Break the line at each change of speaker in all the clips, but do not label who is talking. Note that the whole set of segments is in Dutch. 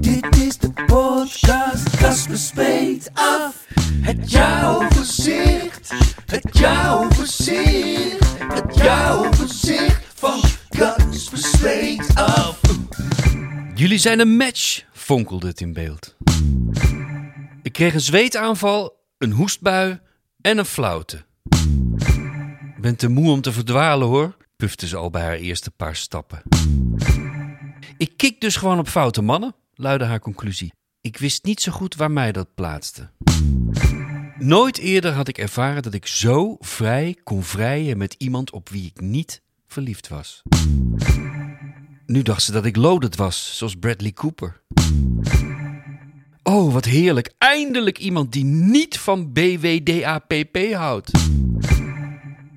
Dit is de podcast, Kasper Speet af. Het jaaroverzicht, het jaaroverzicht, het jaaroverzicht van Kasper Speet af.
Jullie zijn een match, fonkelde het in beeld. Ik kreeg een zweetaanval, een hoestbui en een flauwte. Ben te moe om te verdwalen hoor, pufte ze al bij haar eerste paar stappen. Ik kik dus gewoon op foute mannen, luidde haar conclusie. Ik wist niet zo goed waar mij dat plaatste. Nooit eerder had ik ervaren dat ik zo vrij kon vrijen met iemand op wie ik niet verliefd was. Nu dacht ze dat ik loaded was, zoals Bradley Cooper. Oh, wat heerlijk. Eindelijk iemand die niet van BWDAPP houdt.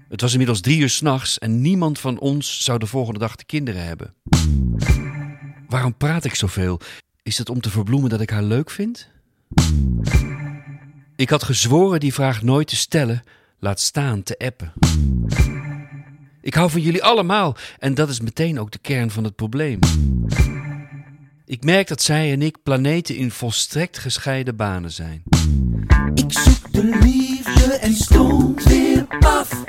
Het was inmiddels drie uur s'nachts en niemand van ons zou de volgende dag de kinderen hebben. Waarom praat ik zoveel? Is het om te verbloemen dat ik haar leuk vind? Ik had gezworen die vraag nooit te stellen, laat staan te appen. Ik hou van jullie allemaal en dat is meteen ook de kern van het probleem. Ik merk dat zij en ik planeten in volstrekt gescheiden banen zijn.
Ik zoek de liefde en stond weer af.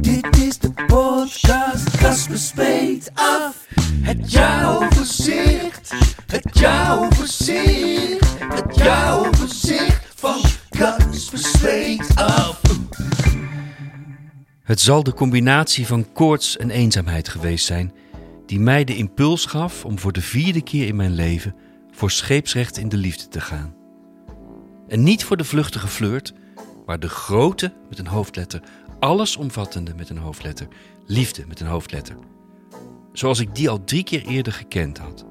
Dit is de podcast, Kasper Speet af. Het jaaroverzicht, het jaaroverzicht, het jaaroverzicht van Kasper Speet af.
Het zal de combinatie van koorts en eenzaamheid geweest zijn die mij de impuls gaf om voor de vierde keer in mijn leven voor scheepsrecht in de liefde te gaan. En niet voor de vluchtige flirt, maar de grote met een hoofdletter, allesomvattende met een hoofdletter, liefde met een hoofdletter. Zoals ik die al drie keer eerder gekend had.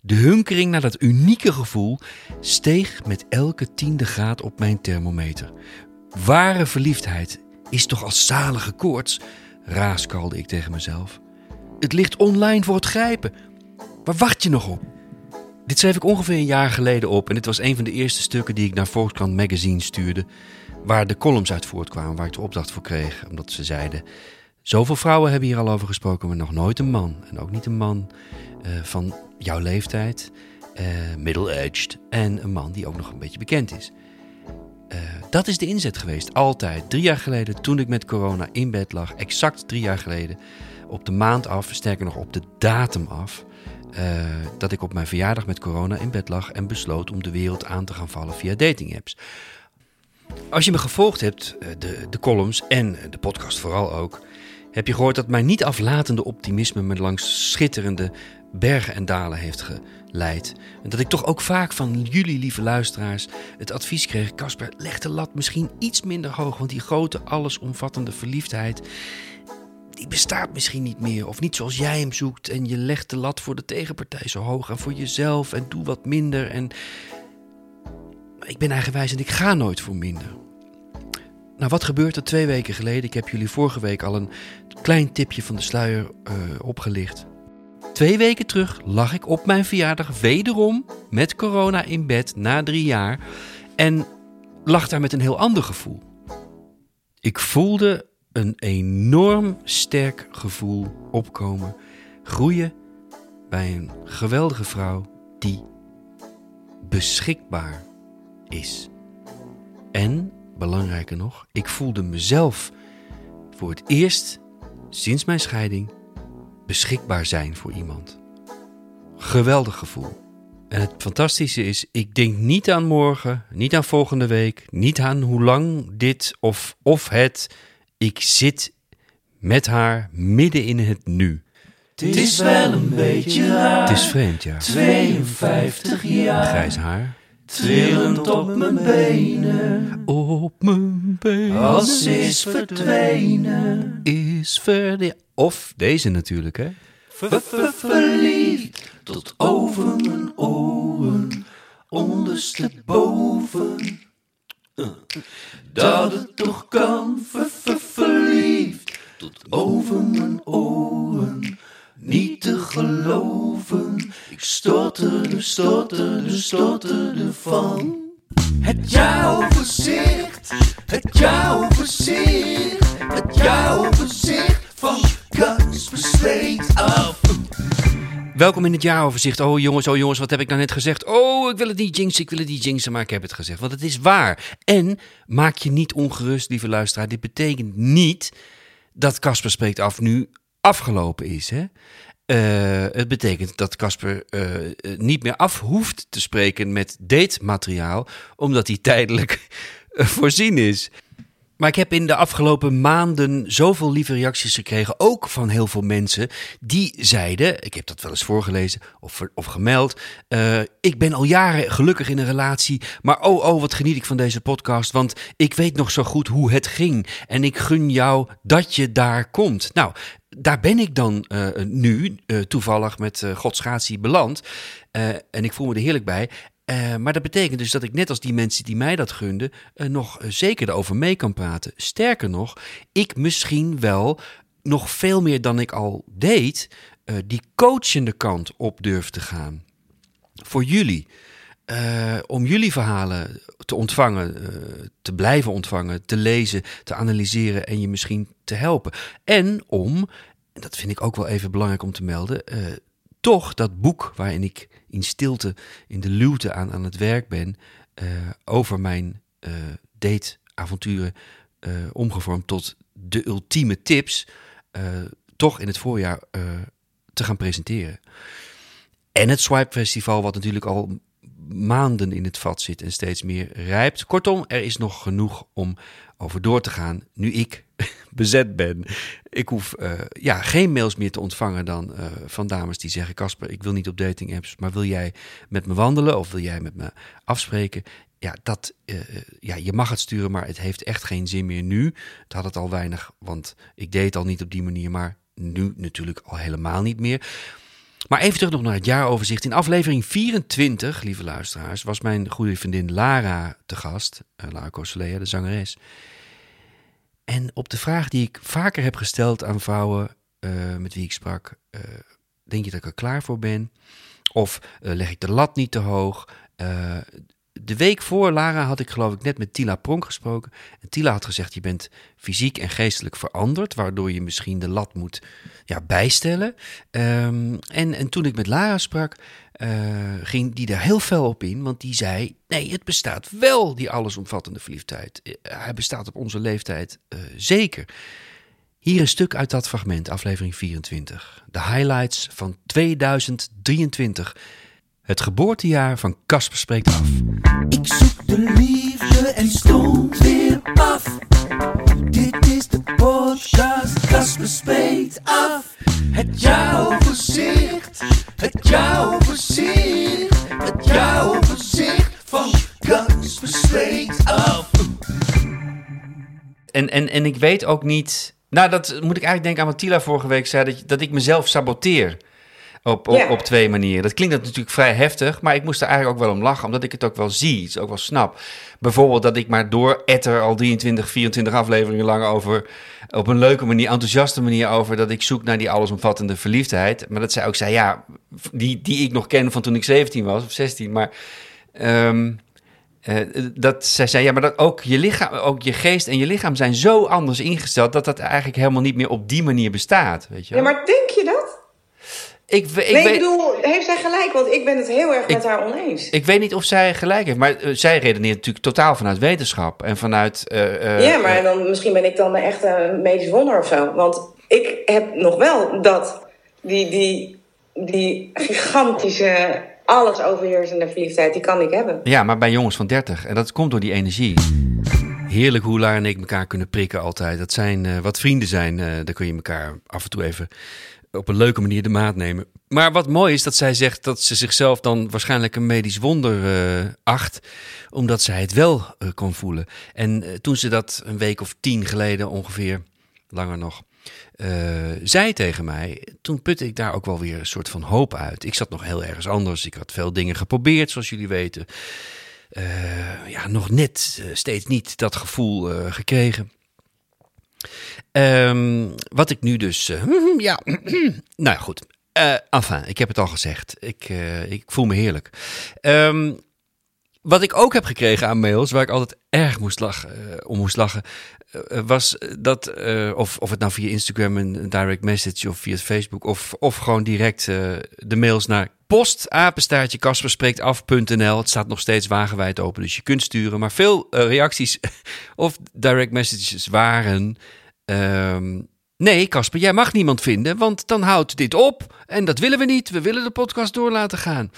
De hunkering naar dat unieke gevoel steeg met elke tiende graad op mijn thermometer. Ware verliefdheid is toch als zalige koorts, raaskalde ik tegen mezelf. Het ligt online voor het grijpen. Waar wacht je nog op? Dit schreef ik ongeveer een jaar geleden op en dit was een van de eerste stukken die ik naar Volkskrant Magazine stuurde, waar de columns uit voortkwamen, waar ik de opdracht voor kreeg, omdat ze zeiden: Zoveel vrouwen hebben hier al over gesproken, maar nog nooit een man. En ook niet een man eh, van jouw leeftijd, eh, middle-aged, en een man die ook nog een beetje bekend is. Uh, dat is de inzet geweest, altijd. Drie jaar geleden, toen ik met corona in bed lag, exact drie jaar geleden, op de maand af, sterker nog op de datum af, dat ik op mijn verjaardag met corona in bed lag en besloot om de wereld aan te gaan vallen via datingapps. Als je me gevolgd hebt, uh, de, de columns en de podcast vooral ook, heb je gehoord dat mijn niet aflatende optimisme me langs schitterende bergen en dalen heeft geleid. En dat ik toch ook vaak van jullie, lieve luisteraars, het advies kreeg: Casper, leg de lat misschien iets minder hoog, want die grote, allesomvattende verliefdheid. Die bestaat misschien niet meer, of niet zoals jij hem zoekt. En je legt de lat voor de tegenpartij zo hoog en voor jezelf en doe wat minder. En ik ben eigenwijs en ik ga nooit voor minder. Nou, wat gebeurt er twee weken geleden? Ik heb jullie vorige week al een klein tipje van de sluier uh, opgelicht. Twee weken terug lag ik op mijn verjaardag wederom met corona in bed na drie jaar en lag daar met een heel ander gevoel. Ik voelde een enorm sterk gevoel opkomen, groeien bij een geweldige vrouw die beschikbaar is. En, belangrijker nog, ik voelde mezelf voor het eerst sinds mijn scheiding beschikbaar zijn voor iemand. Geweldig gevoel. En het fantastische is, ik denk niet aan morgen, niet aan volgende week, niet aan hoe lang dit of, of het. Ik zit met haar midden in het nu.
Het is wel een beetje raar.
Het is vreemd, ja.
52 jaar.
Grijs haar.
Trillend op mijn benen.
Op mijn been.
Als is verdwenen.
Is verder. Of deze natuurlijk, hè?
Ver- ver- Verliefd. tot over mijn oren, ondersteboven. Dat het toch kan, ver, verliefd, tot over mijn oren. Niet te geloven, ik stotterde, stotterde, stotterde van. Het jaaroverzicht, het jaaroverzicht, het jaaroverzicht van Kasper Sleet af.
Welkom in het jaaroverzicht. Oh jongens, oh jongens, wat heb ik nou net gezegd? Oh, ik wil het niet jinxen, ik wil het niet jinxen, maar ik heb het gezegd. Want het is waar. En maak je niet ongerust, lieve luisteraar. Dit betekent niet dat Casper spreekt af nu afgelopen is. Hè? Uh, het betekent dat Casper uh, niet meer af hoeft te spreken met datemateriaal, omdat hij tijdelijk voorzien is. Maar ik heb in de afgelopen maanden zoveel lieve reacties gekregen, ook van heel veel mensen die zeiden, ik heb dat wel eens voorgelezen of, of gemeld, uh, ik ben al jaren gelukkig in een relatie, maar oh oh wat geniet ik van deze podcast, want ik weet nog zo goed hoe het ging en ik gun jou dat je daar komt. Nou, daar ben ik dan uh, nu uh, toevallig met uh, Gods gratie beland en ik voel me er heerlijk bij. Uh, maar dat betekent dus dat ik net als die mensen die mij dat gunden, uh, nog zeker erover mee kan praten. Sterker nog, ik misschien wel nog veel meer dan ik al deed, die coachende kant op durf te gaan. Voor jullie. om jullie verhalen te ontvangen, te blijven ontvangen, te lezen, te analyseren en je misschien te helpen. En om, en dat vind ik ook wel even belangrijk om te melden, toch dat boek waarin ik in stilte, in de luwte aan, aan het werk ben, uh, over mijn uh, dateavonturen uh, omgevormd tot de ultieme tips, toch in het voorjaar te gaan presenteren. En het Swipe Festival, wat natuurlijk al maanden in het vat zit en steeds meer rijpt. Kortom, er is nog genoeg om over door te gaan nu ik bezet ben. Ik hoef uh, ja, geen mails meer te ontvangen dan uh, van dames die zeggen: Casper, ik wil niet op dating apps, maar wil jij met me wandelen of wil jij met me afspreken? Ja, dat, uh, ja, je mag het sturen, maar het heeft echt geen zin meer nu. Het had het al weinig, want ik deed al niet op die manier, maar nu natuurlijk al helemaal niet meer. Maar even terug nog naar het jaaroverzicht. In aflevering 24, lieve luisteraars, was mijn goede vriendin Lara te gast. Lara Cosolea, de zangeres. En op de vraag die ik vaker heb gesteld aan vrouwen uh, met wie ik sprak: uh, Denk je dat ik er klaar voor ben? Of leg ik de lat niet te hoog? De week voor Lara had ik geloof ik net met Tila Pronk gesproken. En Tila had gezegd, je bent fysiek en geestelijk veranderd, waardoor je misschien de lat moet ja, bijstellen. Um, en, en toen ik met Lara sprak, uh, ging die daar heel fel op in, want die zei, nee, het bestaat wel, die allesomvattende verliefdheid. Uh, hij bestaat op onze leeftijd uh, zeker. Hier een stuk uit dat fragment, aflevering 24. De highlights van 2023. Het geboortejaar van Casper spreekt af.
Ik zoek de liefde en stond weer af. Dit is de podcast, Casper spreekt af. Het jaaroverzicht, het jaaroverzicht, het jaaroverzicht van Casper spreekt af.
En, en, en ik weet ook niet... Nou, dat moet ik eigenlijk denken aan wat Tila vorige week zei, dat, dat ik mezelf saboteer. Op, op, ja. op, twee manieren. Dat klinkt natuurlijk vrij heftig, maar ik moest er eigenlijk ook wel om lachen, omdat ik het ook wel zie, het ook wel snap. Bijvoorbeeld dat ik maar door etter al 23, 24 afleveringen lang over, op een leuke manier, enthousiaste manier over, dat ik zoek naar die allesomvattende verliefdheid. Maar dat zij ook zei, ja, die, die ik nog ken van toen ik 17 was of 16, maar... Um, uh, dat zij zei, ja, maar dat ook je lichaam, ook je geest en je lichaam zijn zo anders ingesteld dat dat eigenlijk helemaal niet meer op die manier bestaat. Weet je
Ja, maar denk je?
Ik, ik,
nee, ik bedoel, heeft zij gelijk? Want ik ben het heel erg
ik,
met haar oneens.
Ik weet niet of zij gelijk heeft, maar uh, zij redeneert natuurlijk totaal vanuit wetenschap en vanuit. Uh,
ja, maar dan, misschien ben ik dan echt een medisch wonder of zo. Want ik heb nog wel dat, die, die, die gigantische, alles overheersende verliefdheid, die kan ik hebben.
Ja, maar bij jongens van 30. En dat komt door die energie. Heerlijk hoe Lara en ik elkaar kunnen prikken altijd. Dat zijn uh, wat vrienden zijn. Uh, daar kun je elkaar af en toe even op een leuke manier de maat nemen. Maar wat mooi is dat zij zegt dat ze zichzelf dan waarschijnlijk een medisch wonder uh, acht, omdat zij het wel uh, kon voelen. En uh, toen ze dat een week of tien geleden ongeveer, langer nog, eh, zei tegen mij, toen putte ik daar ook wel weer een soort van hoop uit. Ik zat nog heel ergens anders. Ik had veel dingen geprobeerd, zoals jullie weten. Eh, ja, nog net eh, steeds niet dat gevoel eh, gekregen. Ehm, wat ik nu dus. eh, ja, nou goed. Eh enfin, ik heb het al gezegd. Ik, eh, ik voel me heerlijk. Ehm, wat ik ook heb gekregen aan mails, waar ik altijd erg moest lachen, om moest lachen, was dat, of, of het nou via Instagram een, direct message of via Facebook, of, of gewoon direct de mails naar postapenstaartje kasperspreektaf.nl. Het staat nog steeds wagenwijd open, dus je kunt sturen. Maar veel eh, reacties of direct messages waren. ehm, nee, Casper, jij mag niemand vinden, want dan houdt dit op. En dat willen we niet. We willen de podcast door laten gaan.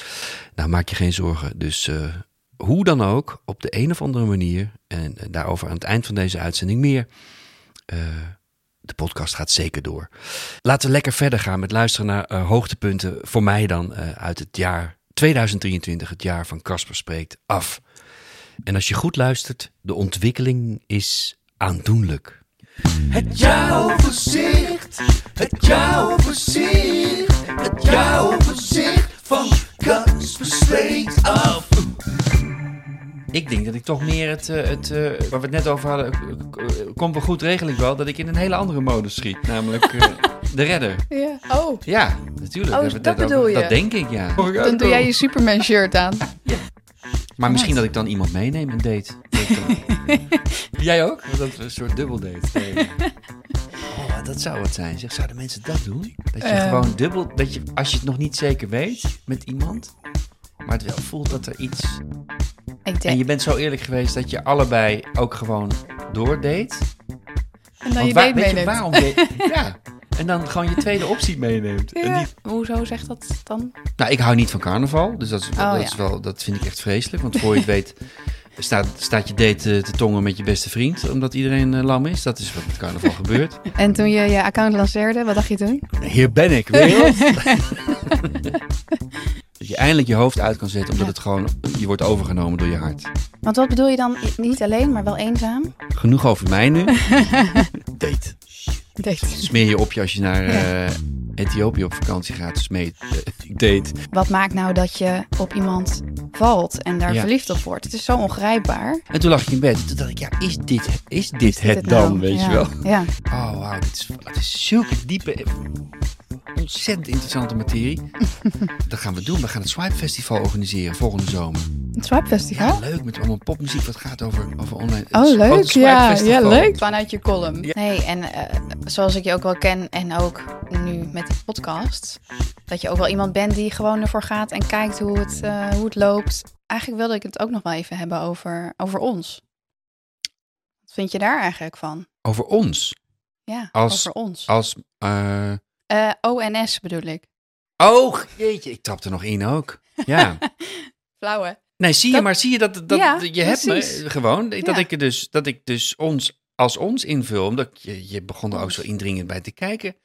Nou, maak je geen zorgen. Dus eh, hoe dan ook, op de een of andere manier, en eh, daarover aan het eind van deze uitzending meer. eh, de podcast gaat zeker door. Laten we lekker verder gaan met luisteren naar eh, hoogtepunten. Voor mij dan eh, uit het jaar 2023, het jaar van Casper spreekt af. En als je goed luistert, de ontwikkeling is aandoenlijk.
Het jaaroverzicht, het jaaroverzicht, het jaaroverzicht van Kasper spreekt af.
Ik denk dat ik toch meer het, eh, het eh, waar we het net over hadden, eh, komt wel goed, regel ik wel, dat ik in een hele andere modus schiet. Namelijk eh, de redder.
Ja. Oh,
Ja, natuurlijk.
Oh, dat bedoel
over.
je?
Dat denk ik, ja.
dan doe jij je Superman shirt aan.
Maar misschien dat ik dan iemand meeneem een date. Jij ook? Dat we een soort dubbel date. Nee. Oh, dat zou het zijn. Zeg, zouden mensen dat doen? Dat je gewoon dubbel, dat je als je het nog niet zeker weet met iemand, maar het wel voelt dat er iets. En je bent zo eerlijk geweest dat je allebei ook gewoon doordate.
en dan
Want
je date
weet je
meeneemt.
waarom? ja. En dan gewoon je tweede optie meeneemt. En
Hoezo zegt dat dan?
Nou, ik hou niet van carnaval, dus dat, is, dat,
Oh,
is wel, dat vind ik echt vreselijk. Want voor je het weet staat, staat je date eh, te tongen met je beste vriend, omdat iedereen eh, lam is. Dat is wat met carnaval gebeurt.
En toen je je account lanceerde, wat dacht je toen?
Hier ben ik, wereld. dat je eindelijk je hoofd uit kan zetten, omdat het gewoon, je wordt overgenomen door je hart.
Want wat bedoel je dan? Niet alleen, maar wel eenzaam?
Genoeg over mij nu. Date.
Date.
Smeer je op je als je naar eh, Ethiopië op vakantie gaat. Eh, date.
Wat maakt nou dat je op iemand valt en daar
Ja.
verliefd op wordt? Het is zo ongrijpbaar.
En toen lag ik in bed. Toen dacht ik, ja, is dit, is dit het dan,
nou?
weet
Ja.
je wel?
Ja.
Oh, wauw, dit is, dit is zulke diepe, ontzettend interessante materie. Dat gaan we doen. We gaan het Swipe Festival organiseren volgende zomer.
Het Swipe Festival?
Ja, leuk, met allemaal popmuziek wat gaat over, over online.
Oh, leuk. Ja, ja, leuk. Vanuit je column.
Ja.
Nee, en eh, zoals ik je ook wel ken en ook nu met die podcast, dat je ook wel iemand bent die gewoon ervoor gaat en kijkt hoe het, eh, hoe het loopt. Eigenlijk wilde ik het ook nog wel even hebben over, over ons. Wat vind je daar eigenlijk van?
Over ons.
Ja,
Als-
over ons.
Als, eh,
Eh, ONS bedoel ik.
Oh, jeetje, ik trap er nog in ook. Ja.
Flauwe.
Nee, zie je,
Dat-
maar zie je dat, dat
Ja,
je hebt me gewoon, dat
Ja.
ik dus, dat ik dus ons als ons invul, omdat je, je begon er ook zo indringend bij te kijken.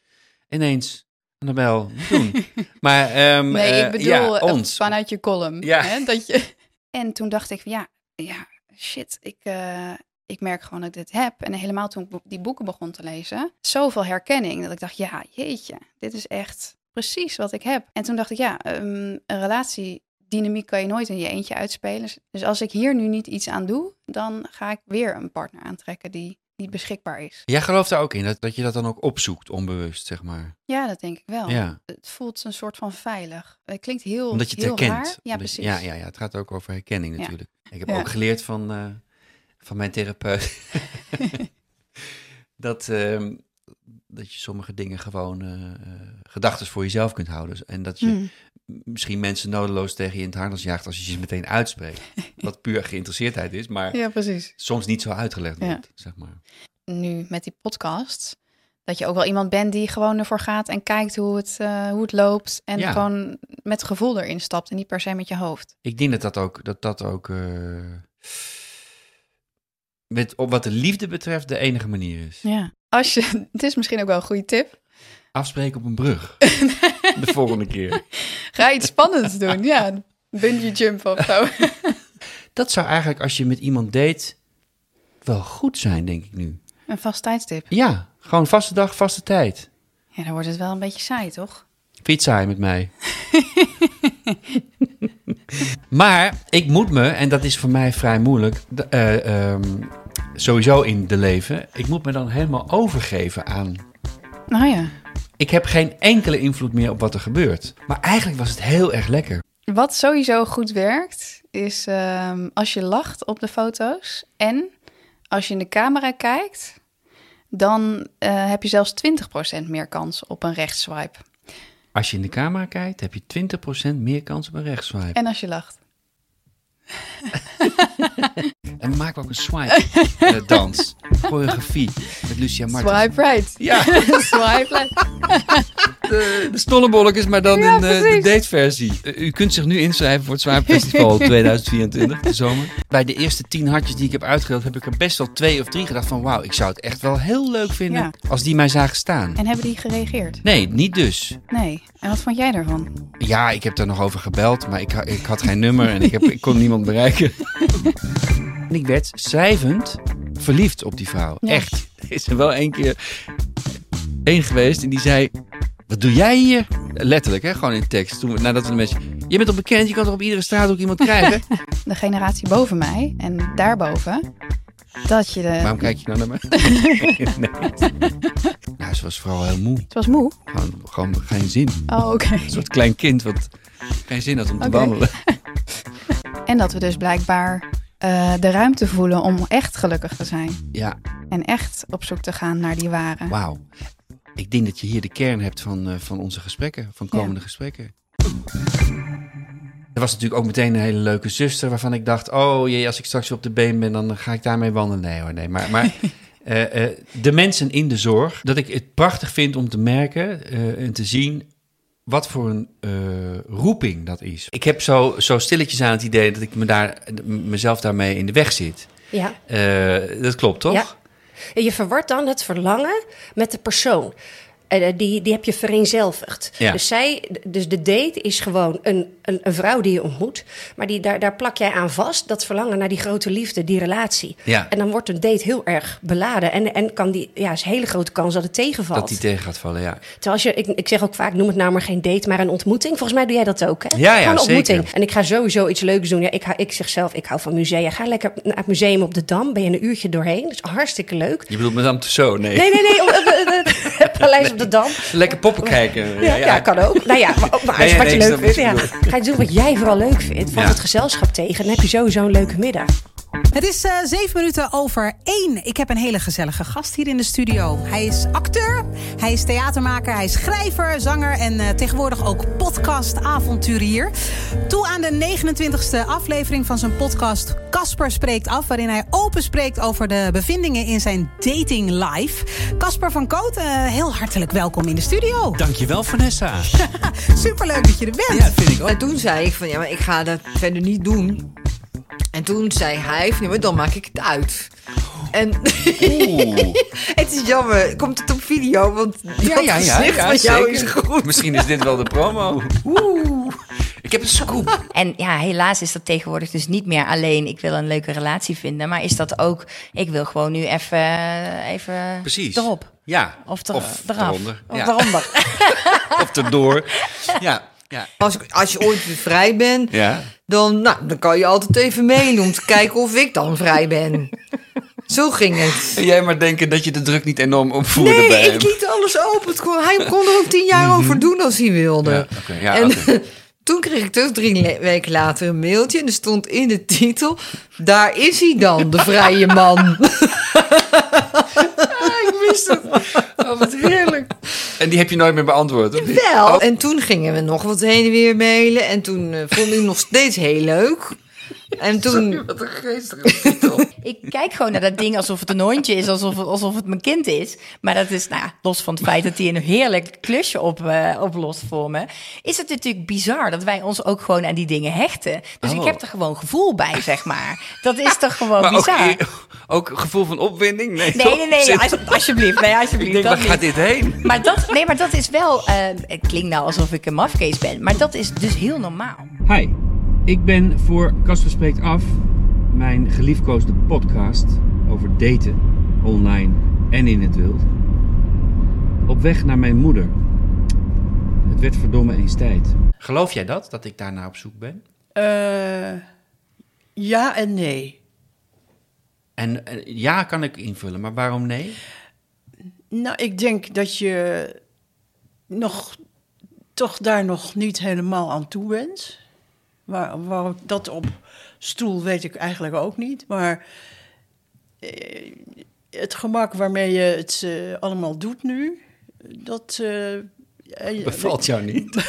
Ineens, Annabel, doen. maar, ehm,
Nee,
eh,
ik bedoel
ja,
eh,
ons.
vanuit je column.
Ja.
Hè, dat je... En toen dacht ik, ja, ja shit, ik, eh, ik merk gewoon dat ik dit heb. En helemaal toen ik die boeken begon te lezen, zoveel herkenning. Dat ik dacht, ja, jeetje, dit is echt precies wat ik heb. En toen dacht ik, ja, ehm, een relatiedynamiek kan je nooit in je eentje uitspelen. Dus als ik hier nu niet iets aan doe, dan ga ik weer een partner aantrekken die niet beschikbaar is.
Jij gelooft daar ook in, dat, dat je dat dan ook opzoekt, onbewust, zeg maar.
Ja, dat denk ik wel.
Ja,
Het voelt een soort van veilig. Het klinkt heel,
omdat je het
heel
herkent.
raar. Ja, precies.
Ja, ja, ja, het gaat ook over herkenning
Ja.
natuurlijk. Ik heb
Ja.
ook geleerd van, eh, van mijn therapeut dat, ehm, dat je sommige dingen gewoon eh gedachten voor jezelf kunt houden. En dat je
Hmm.
misschien mensen nodeloos tegen je in het harnas jaagt als je ze meteen uitspreekt. Wat puur geïnteresseerdheid is, maar
Ja, precies.
soms niet zo uitgelegd
Ja.
wordt, zeg maar.
Nu met die podcast, dat je ook wel iemand bent die gewoon ervoor gaat en kijkt hoe het, eh, hoe het loopt. En
Ja.
gewoon met gevoel erin stapt en niet per se met je hoofd.
Ik denk dat dat ook, dat dat ook eh, met, op wat de liefde betreft de enige manier is.
Ja. Als je, het is misschien ook wel een goede tip.
Afspreken op een brug. de volgende keer.
Ga iets spannends doen. Ja, bungee jump of zo.
Dat zou eigenlijk als je met iemand date wel goed zijn, denk ik nu.
Een vast tijdstip.
Ja, Gewoon vaste dag, vaste tijd.
Ja, dan wordt het wel een beetje saai, toch?
Vind het saai met mij? maar ik moet me, en dat is voor mij vrij moeilijk, eh, ehm, sowieso in de leven, ik moet me dan helemaal overgeven aan.
Nou ja.
Ik heb geen enkele invloed meer op wat er gebeurt. Maar eigenlijk was het heel erg lekker.
Wat sowieso goed werkt, is ehm, als je lacht op de foto's en als je in de camera kijkt, dan eh, heb je zelfs 20% meer kans op een rechtsswipe.
Als je in de camera kijkt, heb je 20% meer kans op een rechtswipe.
En als je lacht.
En maak ook een swipe-dans. Choreografie met Lucia Martens.
Swipe right.
Ja,
Swipe left.
de, de stollebolletjes, maar dan
Ja,
in eh, de dateversie. Eh, u kunt zich nu inschrijven voor het Swipe Festival 2024, de zomer. Bij de eerste tien hartjes die ik heb uitgedeeld, heb ik er best wel twee of drie gedacht van... wauw, ik zou het echt wel heel leuk vinden
Ja.
als die mij zagen staan.
En hebben die gereageerd?
Nee, niet dus.
Nee. En wat vond jij daarvan?
Ja, ik heb daar nog over gebeld, maar ik, ik had geen nummer en ik, heb, ik kon niemand bereiken. En ik werd schrijvend verliefd op die vrouw.
Ja.
Echt. Er is er wel één keer één geweest en die zei... Wat doe jij hier? Letterlijk, hè? gewoon in tekst. Toen, nadat we de mensen... Je bent toch bekend, je kan toch op iedere straat ook iemand krijgen?
De generatie boven mij en daarboven, dat je de...
Waarom kijk je nou naar mij? nee. Nou, ze was vooral heel moe.
Het was moe.
Gewoon, gewoon geen zin.
Oh, oké.
Een soort klein kind wat geen zin had om te wandelen.
En dat we dus blijkbaar eh, de ruimte voelen om echt gelukkig te zijn.
Ja,
En echt op zoek te gaan naar die ware.
Wauw. Ik denk dat je hier de kern hebt van, eh, van onze gesprekken, van komende gesprekken. Er was natuurlijk ook meteen een hele leuke zuster waarvan ik dacht: oh jee, als ik straks op de been ben, dan ga ik daarmee wandelen. Nee hoor, nee. Maar, maar eh, eh, de mensen in de zorg, dat ik het prachtig vind om te merken eh, en te zien wat voor een roeping dat is. Ik heb zo, zo stilletjes aan het idee dat ik me daar, mezelf daarmee in de weg zit.
Ja.
Dat klopt toch?
Ja. Je verwart dan het verlangen met de persoon. Eh, die, die heb je vereenzelvigd.
Ja.
Dus, zij, dus de date is gewoon een, een, een vrouw die je ontmoet. Maar die, daar, daar plak jij aan vast, dat verlangen naar die grote liefde, die relatie.
Ja.
En dan wordt een date heel erg beladen. En, en kan die, ja, is een hele grote kans dat het tegenvalt.
Dat die tegen gaat vallen, ja.
Terwijl als je, ik, ik zeg ook vaak, noem het nou maar geen date, maar een ontmoeting. Volgens mij doe jij dat ook, hè?
Ja, ja,
een ontmoeting.
zeker.
En ik ga sowieso iets leuks doen. Ja, ik, hou- ik zeg zelf, ik hou van musea. Ga lekker naar het museum op de Dam. Ben je een uurtje doorheen. Dat is hartstikke leuk.
Je bedoelt Madame Tussauds? Nee.
Nee, nee, nee. paleis op de Dam.
Lekker poppen kijken.
Ja, ja, kan ook. Nou ja, maar, maar als
Nee,
wat je leuk vindt,
je
ja. ga je doen wat jij vooral leuk vindt.
Ja.
het gezelschap tegen, dan heb je sowieso een leuke middag.
Het is eh, zeven minuten over één. Ik heb een hele gezellige gast hier in de studio. Hij is acteur, hij is theatermaker, hij is schrijver, zanger en eh, tegenwoordig ook podcast-avonturier. Toe aan de 29e aflevering van zijn podcast Casper Spreekt Af, waarin hij open spreekt over de bevindingen in zijn dating life. Casper van Koot, eh, heel hartelijk welkom in de studio.
Dankjewel, Vanessa.
Superleuk dat je er bent.
Ja, vind ik ook.
En toen zei ik van ja, maar ik ga dat verder niet doen. En toen zei hij van ja, maar dan maak ik het uit. En het is jammer, komt het op video, want
Ja,
dat
ja, ja.
gezicht
ja
van jou is goed.
Misschien is dit wel de promo. Oeh. Ik heb een scoop.
En ja, helaas is dat tegenwoordig dus niet meer alleen ik wil een leuke relatie vinden. Maar is dat ook, ik wil gewoon nu even, even
Precies.
erop.
Ja.
Of, er,
of
eraf.
eronder.
Of
Ja.
eronder.
Of erdoor. Ja. Ja.
Als, als je ooit weer vrij bent,
Ja.
dan, nou, dan kan je altijd even mailen om te kijken of ik dan vrij ben. Zo ging het.
En jij maar denken dat je de druk niet enorm opvoerde
Nee,
bij
ik
hem.
liet alles open. Kon, hij kon er ook tien jaar over doen als hij wilde.
Ja, oké, ja,
en toen kreeg ik dus drie weken later een mailtje. En er stond in de titel... Daar is hij dan, de vrije man.
ik wist het. Oh, wat heerlijk. En die heb je nooit meer beantwoord?
Wel.
Oh,
En toen gingen we nog wat heen en weer mailen. En toen eh, vond ik nog steeds heel leuk. En toen...
wat een titel.
Ik kijk gewoon naar dat ding alsof het een hondje is, alsof het, alsof het mijn kind is. Maar dat is, nou ja, los van het feit dat hij een heerlijk klusje op, eh, oplost voor me, is het natuurlijk bizar dat wij ons ook gewoon aan die dingen hechten. Dus ik
Oh.
heb er gewoon gevoel bij, zeg maar. Dat is toch gewoon
Maar ook,
bizar.
ook gevoel van opwinding? Nee,
Nee, nee, nee, als- alsjeblieft. Nee, alsjeblieft.
Ik denk,
dat
waar gaat dit heen?
Maar dat, nee, maar dat is wel. eh, het klinkt nou alsof ik een mafkees ben, maar dat is dus heel normaal.
Hi, ik ben voor Casper Spreekt Af, mijn geliefkoosde podcast over daten, online en in het wild. Op weg naar mijn moeder. Het werd verdomme eens tijd. Geloof jij dat, dat ik daarna op zoek ben?
Eh, ja en nee.
En eh, ja kan ik invullen, maar waarom nee?
Nou, ik denk dat je nog, toch daar nog niet helemaal aan toe bent. Waar, waar dat op stoel weet ik eigenlijk ook niet. Maar eh, het gemak waarmee je het eh, allemaal doet nu, dat... eh, eh,
Bevalt jou niet?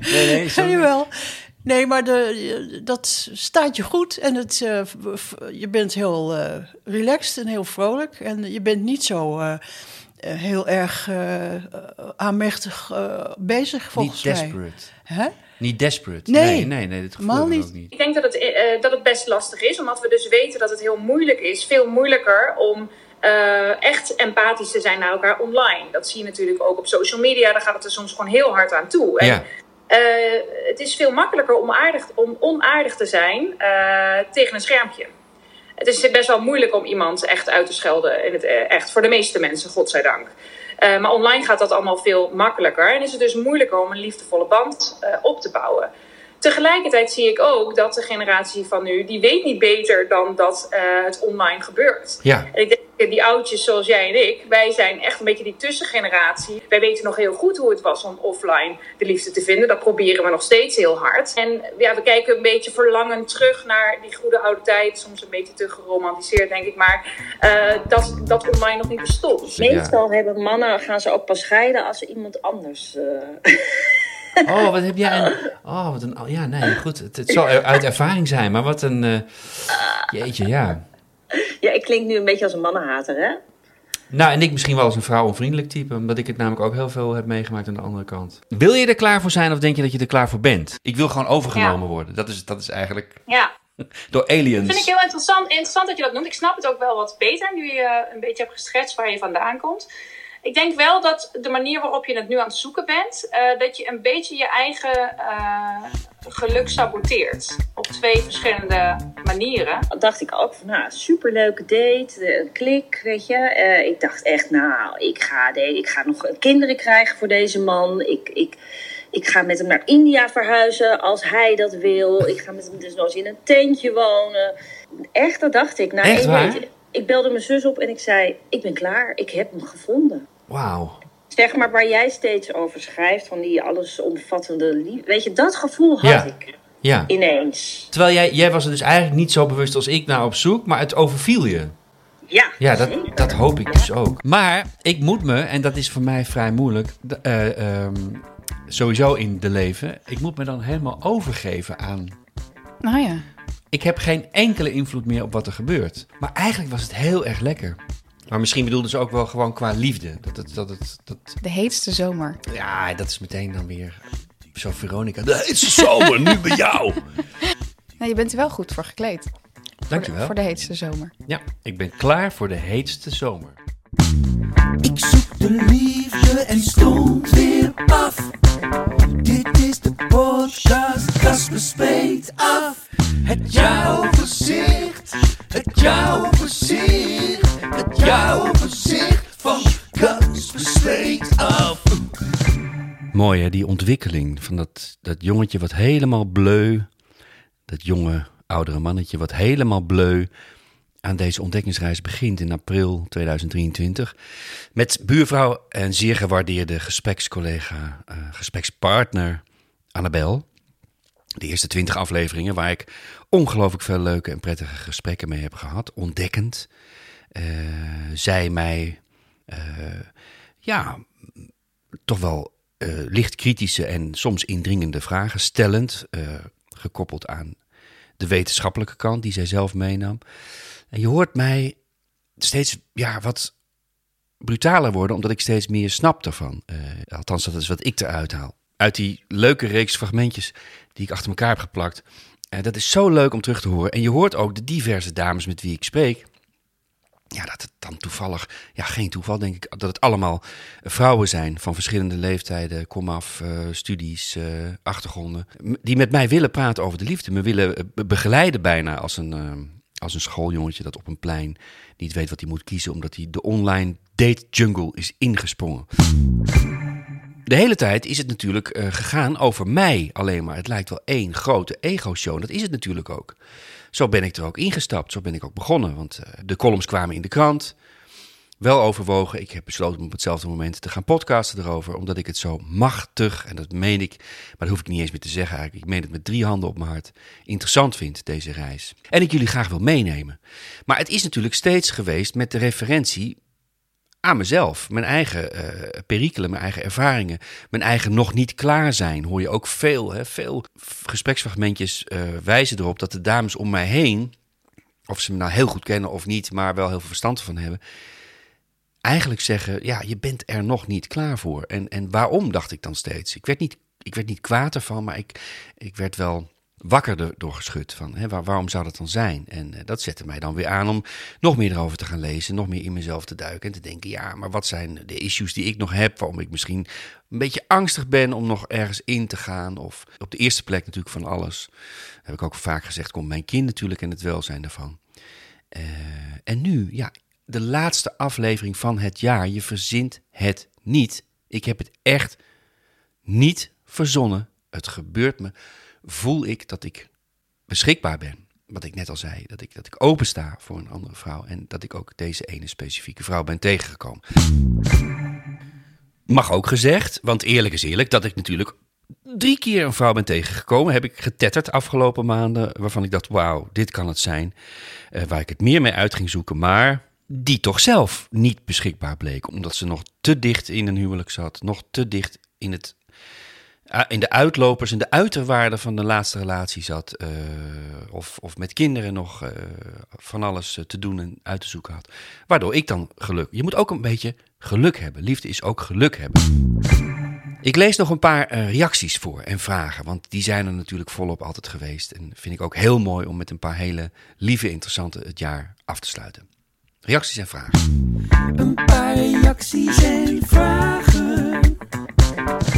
nee, nee,
jawel. Nee, maar de, dat staat je goed en het, eh, je bent heel eh, relaxed en heel vrolijk. En je bent niet zo heel erg eh, aanmächtig eh, bezig,
Niet
volgens mij.
desperate.
Hè?
Niet desperate.
Nee.
nee, nee, nee dat gevoel
niet.
ook niet.
Ik denk dat het, eh, dat het best lastig is, omdat we dus weten dat het heel moeilijk is. Veel moeilijker om eh, echt empathisch te zijn naar elkaar online. Dat zie je natuurlijk ook op social media. Daar gaat het er soms gewoon heel hard aan toe. En,
Ja.
eh, het is veel makkelijker om, aardig, om onaardig te zijn eh, tegen een schermpje. Het is best wel moeilijk om iemand echt uit te schelden. In het eh, echt, voor de meeste mensen, godzijdank. Eh maar online gaat dat allemaal veel makkelijker. En is het dus moeilijker om een liefdevolle band eh, op te bouwen. Tegelijkertijd zie ik ook dat de generatie van nu, die weet niet beter dan dat eh, het online gebeurt.
Ja.
En ik denk, die oudjes zoals jij en ik, wij zijn echt een beetje die tussengeneratie. Wij weten nog heel goed hoe het was om offline de liefde te vinden. Dat proberen we nog steeds heel hard. En ja, we kijken een beetje verlangend terug naar die goede oude tijd. Soms een beetje te geromantiseerd, denk ik. Maar eh, dat, dat online nog niet bestond.
Meestal hebben mannen, gaan ze ook pas scheiden als ze iemand anders... eh,
Oh, wat heb jij een... Oh, wat een... Ja, nee, goed. Het, het zal uit ervaring zijn, maar wat een... eh, Jeetje, ja.
Ja, ik klink nu een beetje als een mannenhater, hè?
Nou, en ik misschien wel als een vrouwenvriendelijk type, omdat ik het namelijk ook heel veel heb meegemaakt aan de andere kant. Wil je er klaar voor zijn of denk je dat je er klaar voor bent? Ik wil gewoon overgenomen worden. Dat is, dat is eigenlijk
Ja,
door aliens.
Dat vind ik heel interessant, interessant dat je dat noemt. Ik snap het ook wel wat beter nu je een beetje hebt geschetst waar je vandaan komt. Ik denk wel dat de manier waarop je het nu aan het zoeken bent, eh, dat je een beetje je eigen eh, geluk saboteert. Op twee verschillende manieren.
dacht ik ook van, nou, superleuke date, eh, een klik, weet je. Eh, ik dacht echt, nou, ik ga, de, ik ga nog kinderen krijgen voor deze man. Ik, ik, ik ga met hem naar India verhuizen als hij dat wil. Ik ga met hem dus nog eens in een tentje wonen. Echt, dat dacht ik. Na
Echt waar?
Ik belde mijn zus op en ik zei, ik ben klaar, ik heb hem gevonden.
Wauw.
Zeg maar waar jij steeds over schrijft, van die allesomvattende liefde. Weet je, dat gevoel had
Ja.
ik
Ja.
ineens.
Terwijl jij, jij was er dus eigenlijk niet zo bewust als ik naar op zoek, maar het overviel je.
Ja,
Ja, dat, dat hoop ik dus ook. Maar ik moet me, en dat is voor mij vrij moeilijk, eh, ehm, sowieso in de leven, ik moet me dan helemaal overgeven aan
Nou ja.
Ik heb geen enkele invloed meer op wat er gebeurt. Maar eigenlijk was het heel erg lekker. Maar misschien bedoelde ze ook wel gewoon qua liefde. Dat het, dat het, dat,
De heetste zomer.
ja, dat is meteen dan weer zo Veronica. De heetste zomer, nu bij jou.
Nou, je bent er wel goed voor gekleed. Voor de,
Dankjewel.
voor de heetste zomer.
Ja, ik ben klaar voor de heetste zomer.
Ik zoek de liefde en stond weer af. Dit is de podcast, Casper spreekt af. Het jouwoverzicht, het jouwoverzicht, het jouwoverzicht van Casper spreekt af.
Mooi hè, die ontwikkeling van dat, dat jongetje wat helemaal bleu, dat jonge oudere mannetje wat helemaal bleu aan deze ontdekkingsreis begint in april 2023. Met buurvrouw en zeer gewaardeerde gesprekscollega, eh, gesprekspartner Annabel. De eerste twintig afleveringen waar ik ongelooflijk veel leuke en prettige gesprekken mee heb gehad. Ontdekkend. Eh, zij mij, eh, ja, toch wel eh, licht kritische en soms indringende vragen stellend, gekoppeld aan de wetenschappelijke kant die zij zelf meenam. En je hoort mij steeds ja, wat brutaler worden, omdat ik steeds meer snap daarvan. Althans, dat is wat ik eruit haal. Uit die leuke reeks fragmentjes die ik achter elkaar heb geplakt. Eh, dat is zo leuk om terug te horen. En je hoort ook de diverse dames met wie ik spreek. Ja, dat het dan toevallig, ja, geen toeval denk ik, dat het allemaal vrouwen zijn van verschillende leeftijden, komaf, eh studies, eh, achtergronden. Die met mij willen praten over de liefde. Me willen eh, be- begeleiden bijna als een, als een schooljongetje dat op een plein niet weet wat hij moet kiezen, omdat hij de online date jungle is ingesprongen. De hele tijd is het natuurlijk gegaan over mij alleen maar. Het lijkt wel één grote ego-show. Dat is het natuurlijk ook. Zo ben ik er ook ingestapt. Zo ben ik ook begonnen. Want eh, de columns kwamen in de krant. Wel overwogen. Ik heb besloten om op hetzelfde moment te gaan podcasten erover. Omdat ik het zo machtig, en dat meen ik, maar dat hoef ik niet eens meer te zeggen eigenlijk. Ik meen het met drie handen op mijn hart. Interessant vind, deze reis. En ik jullie graag wil meenemen. Maar het is natuurlijk steeds geweest met de referentie aan mezelf. Mijn eigen eh perikelen, mijn eigen ervaringen. Mijn eigen nog niet klaar zijn. Hoor je ook veel, hè? veel gespreksfragmentjes eh, wijzen erop dat de dames om mij heen... of ze me nou heel goed kennen of niet, maar wel heel veel verstand van hebben... eigenlijk zeggen, ja, je bent er nog niet klaar voor. En, en waarom, dacht ik dan steeds. Ik werd niet, ik werd niet kwaad ervan, maar ik, ik werd wel wakker er- door geschud. Van, hè, waar, waarom zou dat dan zijn? En eh, dat zette mij dan weer aan om nog meer erover te gaan lezen, nog meer in mezelf te duiken en te denken, ja, maar wat zijn de issues die ik nog heb, waarom ik misschien een beetje angstig ben om nog ergens in te gaan? Of op de eerste plek natuurlijk van alles, heb ik ook vaak gezegd, komt mijn kind natuurlijk en het welzijn daarvan. Eh, en nu, ja, de laatste aflevering van het jaar, je verzint het niet. Ik heb het echt niet verzonnen. Het gebeurt me. Voel ik dat ik beschikbaar ben. Wat ik net al zei, dat ik, dat ik opensta voor een andere vrouw. En dat ik ook deze ene specifieke vrouw ben tegengekomen. Mag ook gezegd, want eerlijk is eerlijk, dat ik natuurlijk drie keer een vrouw ben tegengekomen. Heb ik getetterd afgelopen maanden, waarvan ik dacht, wauw, dit kan het zijn. Eh, waar ik het meer mee uit ging zoeken, maar die toch zelf niet beschikbaar bleek. Omdat ze nog te dicht in een huwelijk zat, nog te dicht in het in de uitlopers, in de uiterwaarden van de laatste relatie zat. eh, of, of met kinderen nog eh, van alles eh, te doen en uit te zoeken had. Waardoor ik dan geluk. Je moet ook een beetje geluk hebben. Liefde is ook geluk hebben. Ik lees nog een paar reacties voor en vragen. Want die zijn er natuurlijk volop altijd geweest. En vind ik ook heel mooi om met een paar hele lieve, interessante het jaar af te sluiten. Reacties en vragen.
Een paar reacties en vragen.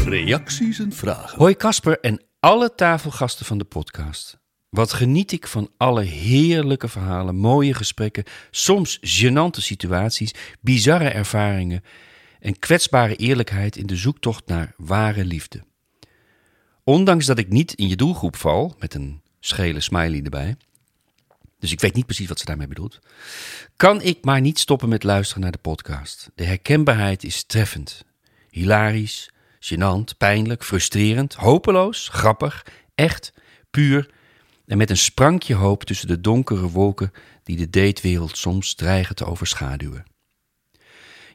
Reacties en vragen. Hoi Casper en alle tafelgasten van de podcast. Wat geniet ik van alle heerlijke verhalen, mooie gesprekken, soms gênante situaties, bizarre ervaringen en kwetsbare eerlijkheid in de zoektocht naar ware liefde. Ondanks dat ik niet in je doelgroep val, met een schele smiley erbij, dus ik weet niet precies wat ze daarmee bedoelt, kan ik maar niet stoppen met luisteren naar de podcast. De herkenbaarheid is treffend, hilarisch, gênant, pijnlijk, frustrerend, hopeloos, grappig, echt, puur en met een sprankje hoop tussen de donkere wolken die de datewereld soms dreigen te overschaduwen.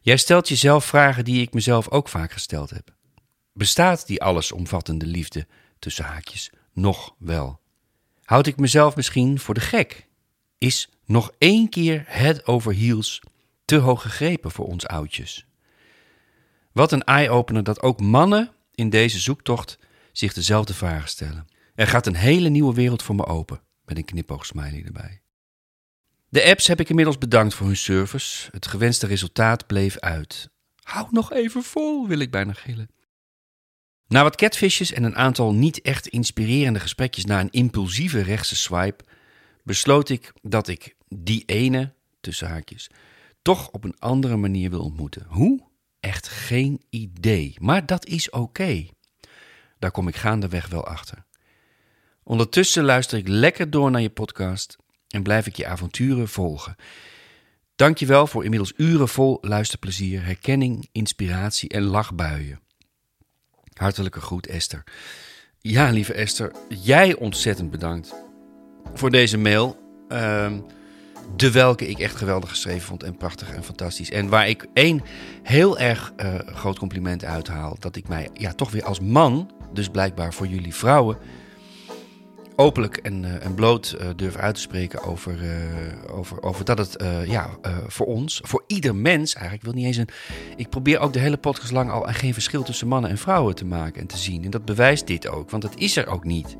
Jij stelt jezelf vragen die ik mezelf ook vaak gesteld heb. Bestaat die allesomvattende liefde tussen haakjes nog wel? Houd ik mezelf misschien voor de gek? Is nog één keer head over heels te hoog gegrepen voor ons oudjes? Wat een eye-opener dat ook mannen in deze zoektocht zich dezelfde vragen stellen. Er gaat een hele nieuwe wereld voor me open, met een knipoogsmiley erbij. De apps heb ik inmiddels bedankt voor hun service. Het gewenste resultaat bleef uit. Hou nog even vol, wil ik bijna gillen. Na wat catfishes en een aantal niet echt inspirerende gesprekjes na een impulsieve rechtse swipe, besloot ik dat ik die ene, tussen haakjes, toch op een andere manier wil ontmoeten. Hoe? Echt geen idee. Maar dat is oké. Daar kom ik gaandeweg wel achter. Ondertussen luister ik lekker door naar je podcast en blijf ik je avonturen volgen. Dankjewel voor inmiddels uren vol luisterplezier, herkenning, inspiratie en lachbuien. Hartelijke groet Esther. Ja, lieve Esther, jij ontzettend bedankt voor deze mail. Ehm, de welke ik echt geweldig geschreven vond en prachtig en fantastisch. En waar ik één heel erg eh, groot compliment uithaal. Dat ik mij ja, toch weer als man, dus blijkbaar voor jullie vrouwen, openlijk en, eh, en bloot eh, durf uit te spreken over, over, over dat het ja, voor ons, voor ieder mens eigenlijk, ik wil niet eens een. Ik probeer ook de hele podcast lang al geen verschil tussen mannen en vrouwen te maken en te zien. En dat bewijst dit ook, want dat is er ook niet.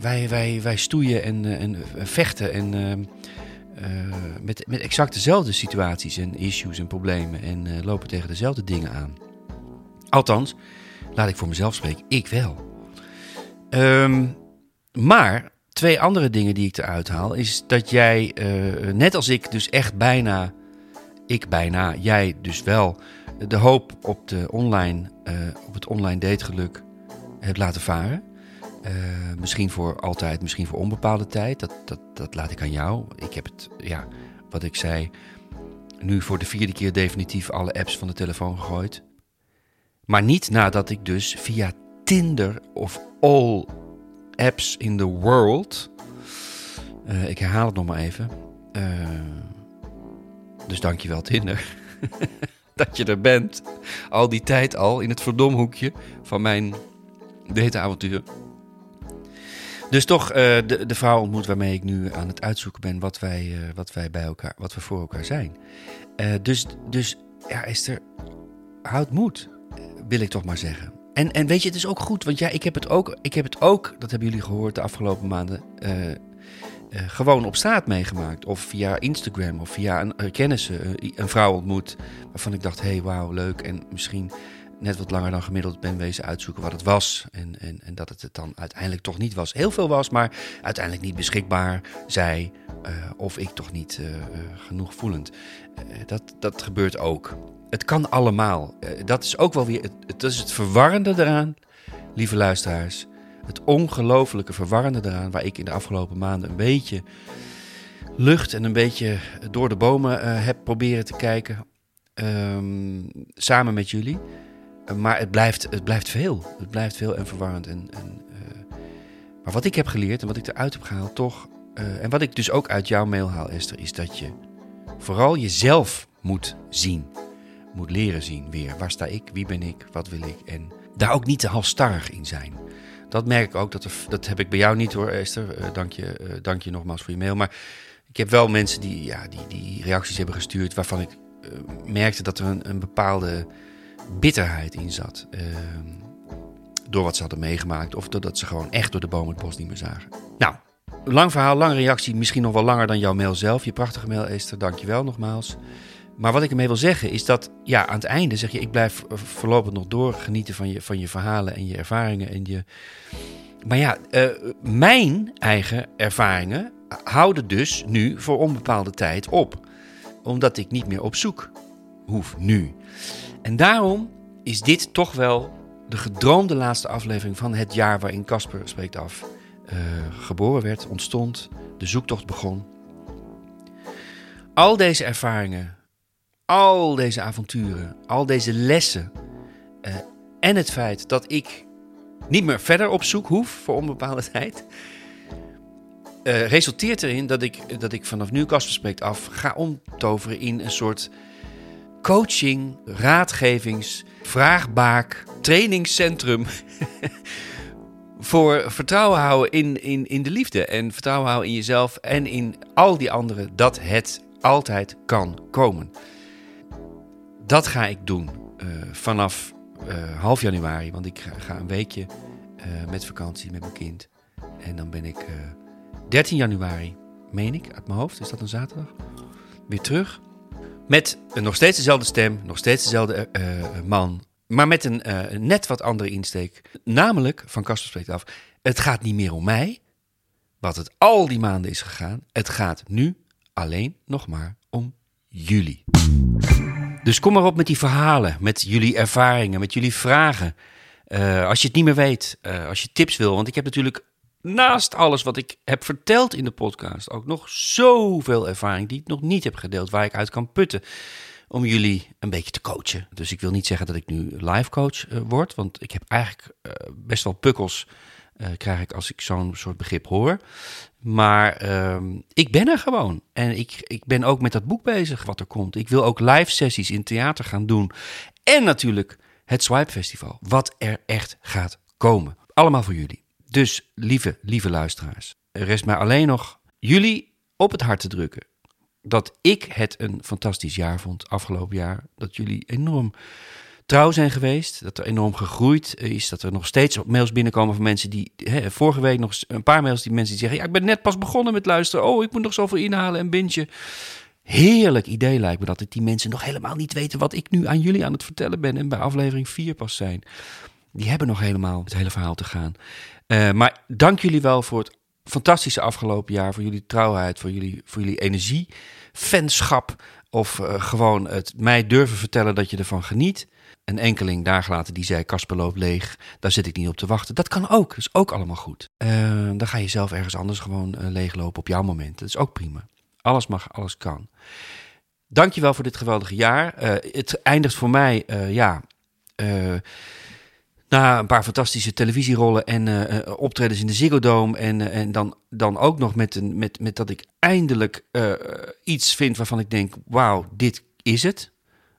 Wij, wij, wij stoeien en, en vechten en. Eh, met, met exact dezelfde situaties en issues en problemen en eh, lopen tegen dezelfde dingen aan. Althans, laat ik voor mezelf spreken, ik wel. Ehm, maar twee andere dingen die ik eruit haal, is dat jij, eh, net als ik, dus echt bijna ik bijna, jij dus wel, de hoop op, de online, op het online dategeluk hebt laten varen. Eh, misschien voor altijd, misschien voor onbepaalde tijd. Dat, dat, dat laat ik aan jou. Ik heb het, ja, wat ik zei, nu voor de vierde keer definitief alle apps van de telefoon gegooid. Maar niet nadat ik dus via Tinder of all apps in the world. eh, ik herhaal het nog maar even. eh, dus dankjewel Tinder. dat je er bent. Al die tijd al in het verdomhoekje van mijn dateavontuur. Dus toch eh, de, de vrouw ontmoet waarmee ik nu aan het uitzoeken ben wat wij, eh, wat wij bij elkaar, wat we voor elkaar zijn. Eh, dus, dus ja, Esther, houd moed, wil ik toch maar zeggen. En, en weet je, het is ook goed, want ja, ik heb het ook, ik heb het ook, dat hebben jullie gehoord de afgelopen maanden, gewoon op straat meegemaakt. Of via Instagram of via een kennissen een vrouw ontmoet. Waarvan ik dacht, hé, hey, wauw, leuk. En misschien net wat langer dan gemiddeld ben wezen uitzoeken wat het was. En, en, en dat het het dan uiteindelijk toch niet was. Heel veel was, maar uiteindelijk niet beschikbaar. Zij uh, of ik toch niet uh, uh, genoeg voelend. dat, dat gebeurt ook. Het kan allemaal. dat is ook wel weer. Het, dat is het verwarrende eraan, lieve luisteraars. Het ongelofelijke verwarrende eraan, waar ik in de afgelopen maanden een beetje lucht en een beetje door de bomen heb proberen te kijken. Um, samen met jullie. Maar het blijft, het blijft veel. Het blijft veel en verwarrend. En, en, uh, maar wat ik heb geleerd en wat ik eruit heb gehaald, toch. Uh, en wat ik dus ook uit jouw mail haal, Esther, is dat je vooral jezelf moet zien. Moet leren zien weer. Waar sta ik? Wie ben ik? Wat wil ik? En daar ook niet te halstarrig in zijn. Dat merk ik ook. Dat, dat heb ik bij jou niet hoor, Esther. Dank, je, dank je nogmaals voor je mail. Maar ik heb wel mensen die, ja, die, die reacties hebben gestuurd waarvan ik merkte dat er een, een bepaalde bitterheid in zat. Uh, door wat ze hadden meegemaakt of doordat ze gewoon echt door de boom het bos niet meer zagen. Nou, lang verhaal, lange reactie, misschien nog wel langer dan jouw mail zelf. Je prachtige mail, Esther, dankjewel nogmaals. Maar wat ik ermee wil zeggen is dat, ja, aan het einde zeg je, ik blijf voorlopig nog door genieten van je, van je verhalen en je ervaringen en je... Maar ja, uh, mijn eigen ervaringen houden dus nu voor onbepaalde tijd op. Omdat ik niet meer op zoek hoef nu. En daarom is dit toch wel de gedroomde laatste aflevering van het jaar waarin Casper spreekt af uh, geboren werd, ontstond, de zoektocht begon. Al deze ervaringen, al deze avonturen, al deze lessen uh, en het feit dat ik niet meer verder op zoek hoef voor onbepaalde tijd, uh, resulteert erin dat ik, dat ik vanaf nu Casper spreekt af ga omtoveren in een soort coaching, raadgevings, vraagbaak, trainingscentrum. voor vertrouwen houden in, in, in de liefde. En vertrouwen houden in jezelf en in al die anderen. Dat het altijd kan komen. Dat ga ik doen uh, vanaf uh, half januari. Want ik ga, een weekje uh, met vakantie met mijn kind. En dan ben ik 13 januari, meen ik, uit mijn hoofd. Is dat een zaterdag? Weer terug. Met nog steeds dezelfde stem, nog steeds dezelfde uh, man, maar met een uh, net wat andere insteek. Namelijk, van Kasper spreekt af, het gaat niet meer om mij, wat het al die maanden is gegaan. Het gaat nu alleen nog maar om jullie. Dus kom maar op met die verhalen, met jullie ervaringen, met jullie vragen. Als je het niet meer weet, als je tips wil, want ik heb natuurlijk naast alles wat ik heb verteld in de podcast ook nog zoveel ervaring die ik nog niet heb gedeeld, waar ik uit kan putten om jullie een beetje te coachen. Dus ik wil niet zeggen dat ik nu live coach uh, word, want ik heb eigenlijk uh, best wel pukkels uh, krijg ik als ik zo'n soort begrip hoor. Maar ik ben er gewoon. En ik, ik ben ook met dat boek bezig wat er komt. Ik wil ook live sessies in theater gaan doen. En natuurlijk het Swipe Festival, wat er echt gaat komen. Allemaal voor jullie. Dus, lieve, lieve luisteraars, er rest mij alleen nog jullie op het hart te drukken. Dat ik het een fantastisch jaar vond, afgelopen jaar. Dat jullie enorm trouw zijn geweest. Dat er enorm gegroeid is. Dat er nog steeds mails binnenkomen van mensen die... Hè, vorige week nog een paar mails die mensen die zeggen... Ja, ik ben net pas begonnen met luisteren. Oh, ik moet nog zoveel inhalen en bintje. Heerlijk idee lijkt me dat die mensen nog helemaal niet weten... wat ik nu aan jullie aan het vertellen ben. En bij aflevering 4 pas zijn. Die hebben nog helemaal het hele verhaal te gaan. Uh, maar dank jullie wel voor het fantastische afgelopen jaar. Voor jullie trouwheid, voor jullie, voor jullie energie, fanschap. Of eh, gewoon het mij durven vertellen dat je ervan geniet. Een enkeling daar gelaten die zei: Kasper loopt leeg, daar zit ik niet op te wachten. Dat kan ook, dat is ook allemaal goed. Eh, dan ga je zelf ergens anders gewoon eh, leeglopen op jouw moment. Dat is ook prima. Alles mag, alles kan. Dankjewel voor dit geweldige jaar. Eh, het eindigt voor mij, eh, ja, eh, na een paar fantastische televisierollen en eh, optredens in de Ziggo Dome. En, eh, en dan, dan ook nog met, een, met, met dat ik eindelijk iets vind waarvan ik denk, wauw, dit is het.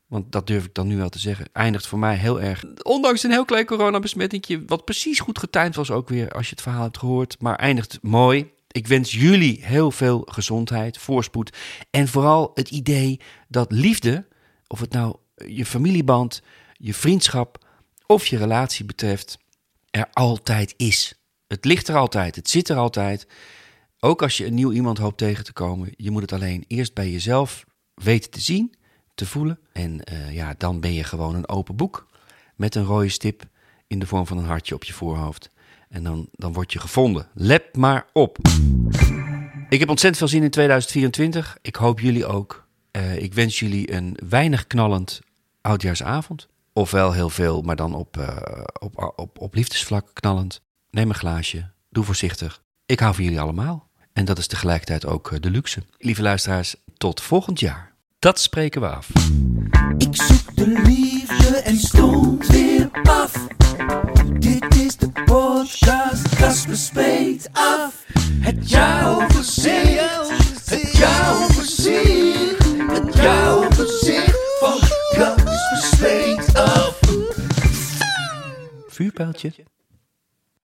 Want dat durf ik dan nu wel te zeggen. Eindigt voor mij heel erg. Ondanks een heel klein coronabesmettingje. Wat precies goed getimed was ook weer. Als je het verhaal hebt gehoord. Maar eindigt mooi. Ik wens jullie heel veel gezondheid, voorspoed. En vooral het idee dat liefde. Of het nou je familieband, je vriendschap of je relatie betreft. Er altijd is. Het ligt er altijd. Het zit er altijd. Ook als je een nieuw iemand hoopt tegen te komen. Je moet het alleen eerst bij jezelf weten te zien te voelen. En eh, ja, dan ben je gewoon een open boek. Met een rode stip in de vorm van een hartje op je voorhoofd. En dan, dan word je gevonden. Let maar op. Ik heb ontzettend veel zin in 2024. Ik hoop jullie ook. Eh, ik wens jullie een weinig knallend oudjaarsavond. Ofwel heel veel, maar dan op, eh, op, op, op liefdesvlak knallend. Neem een glaasje. Doe voorzichtig. Ik hou van jullie allemaal. En dat is tegelijkertijd ook eh, de luxe. Lieve luisteraars, tot volgend jaar. Dat spreken we af.
Ik zoek de liefde en stond weer af. Dit is de podcast, Kasper spreekt af. Het jaaroverzicht, het jaaroverzicht, het jaaroverzicht van Kasper spreekt
Vuurpijltje.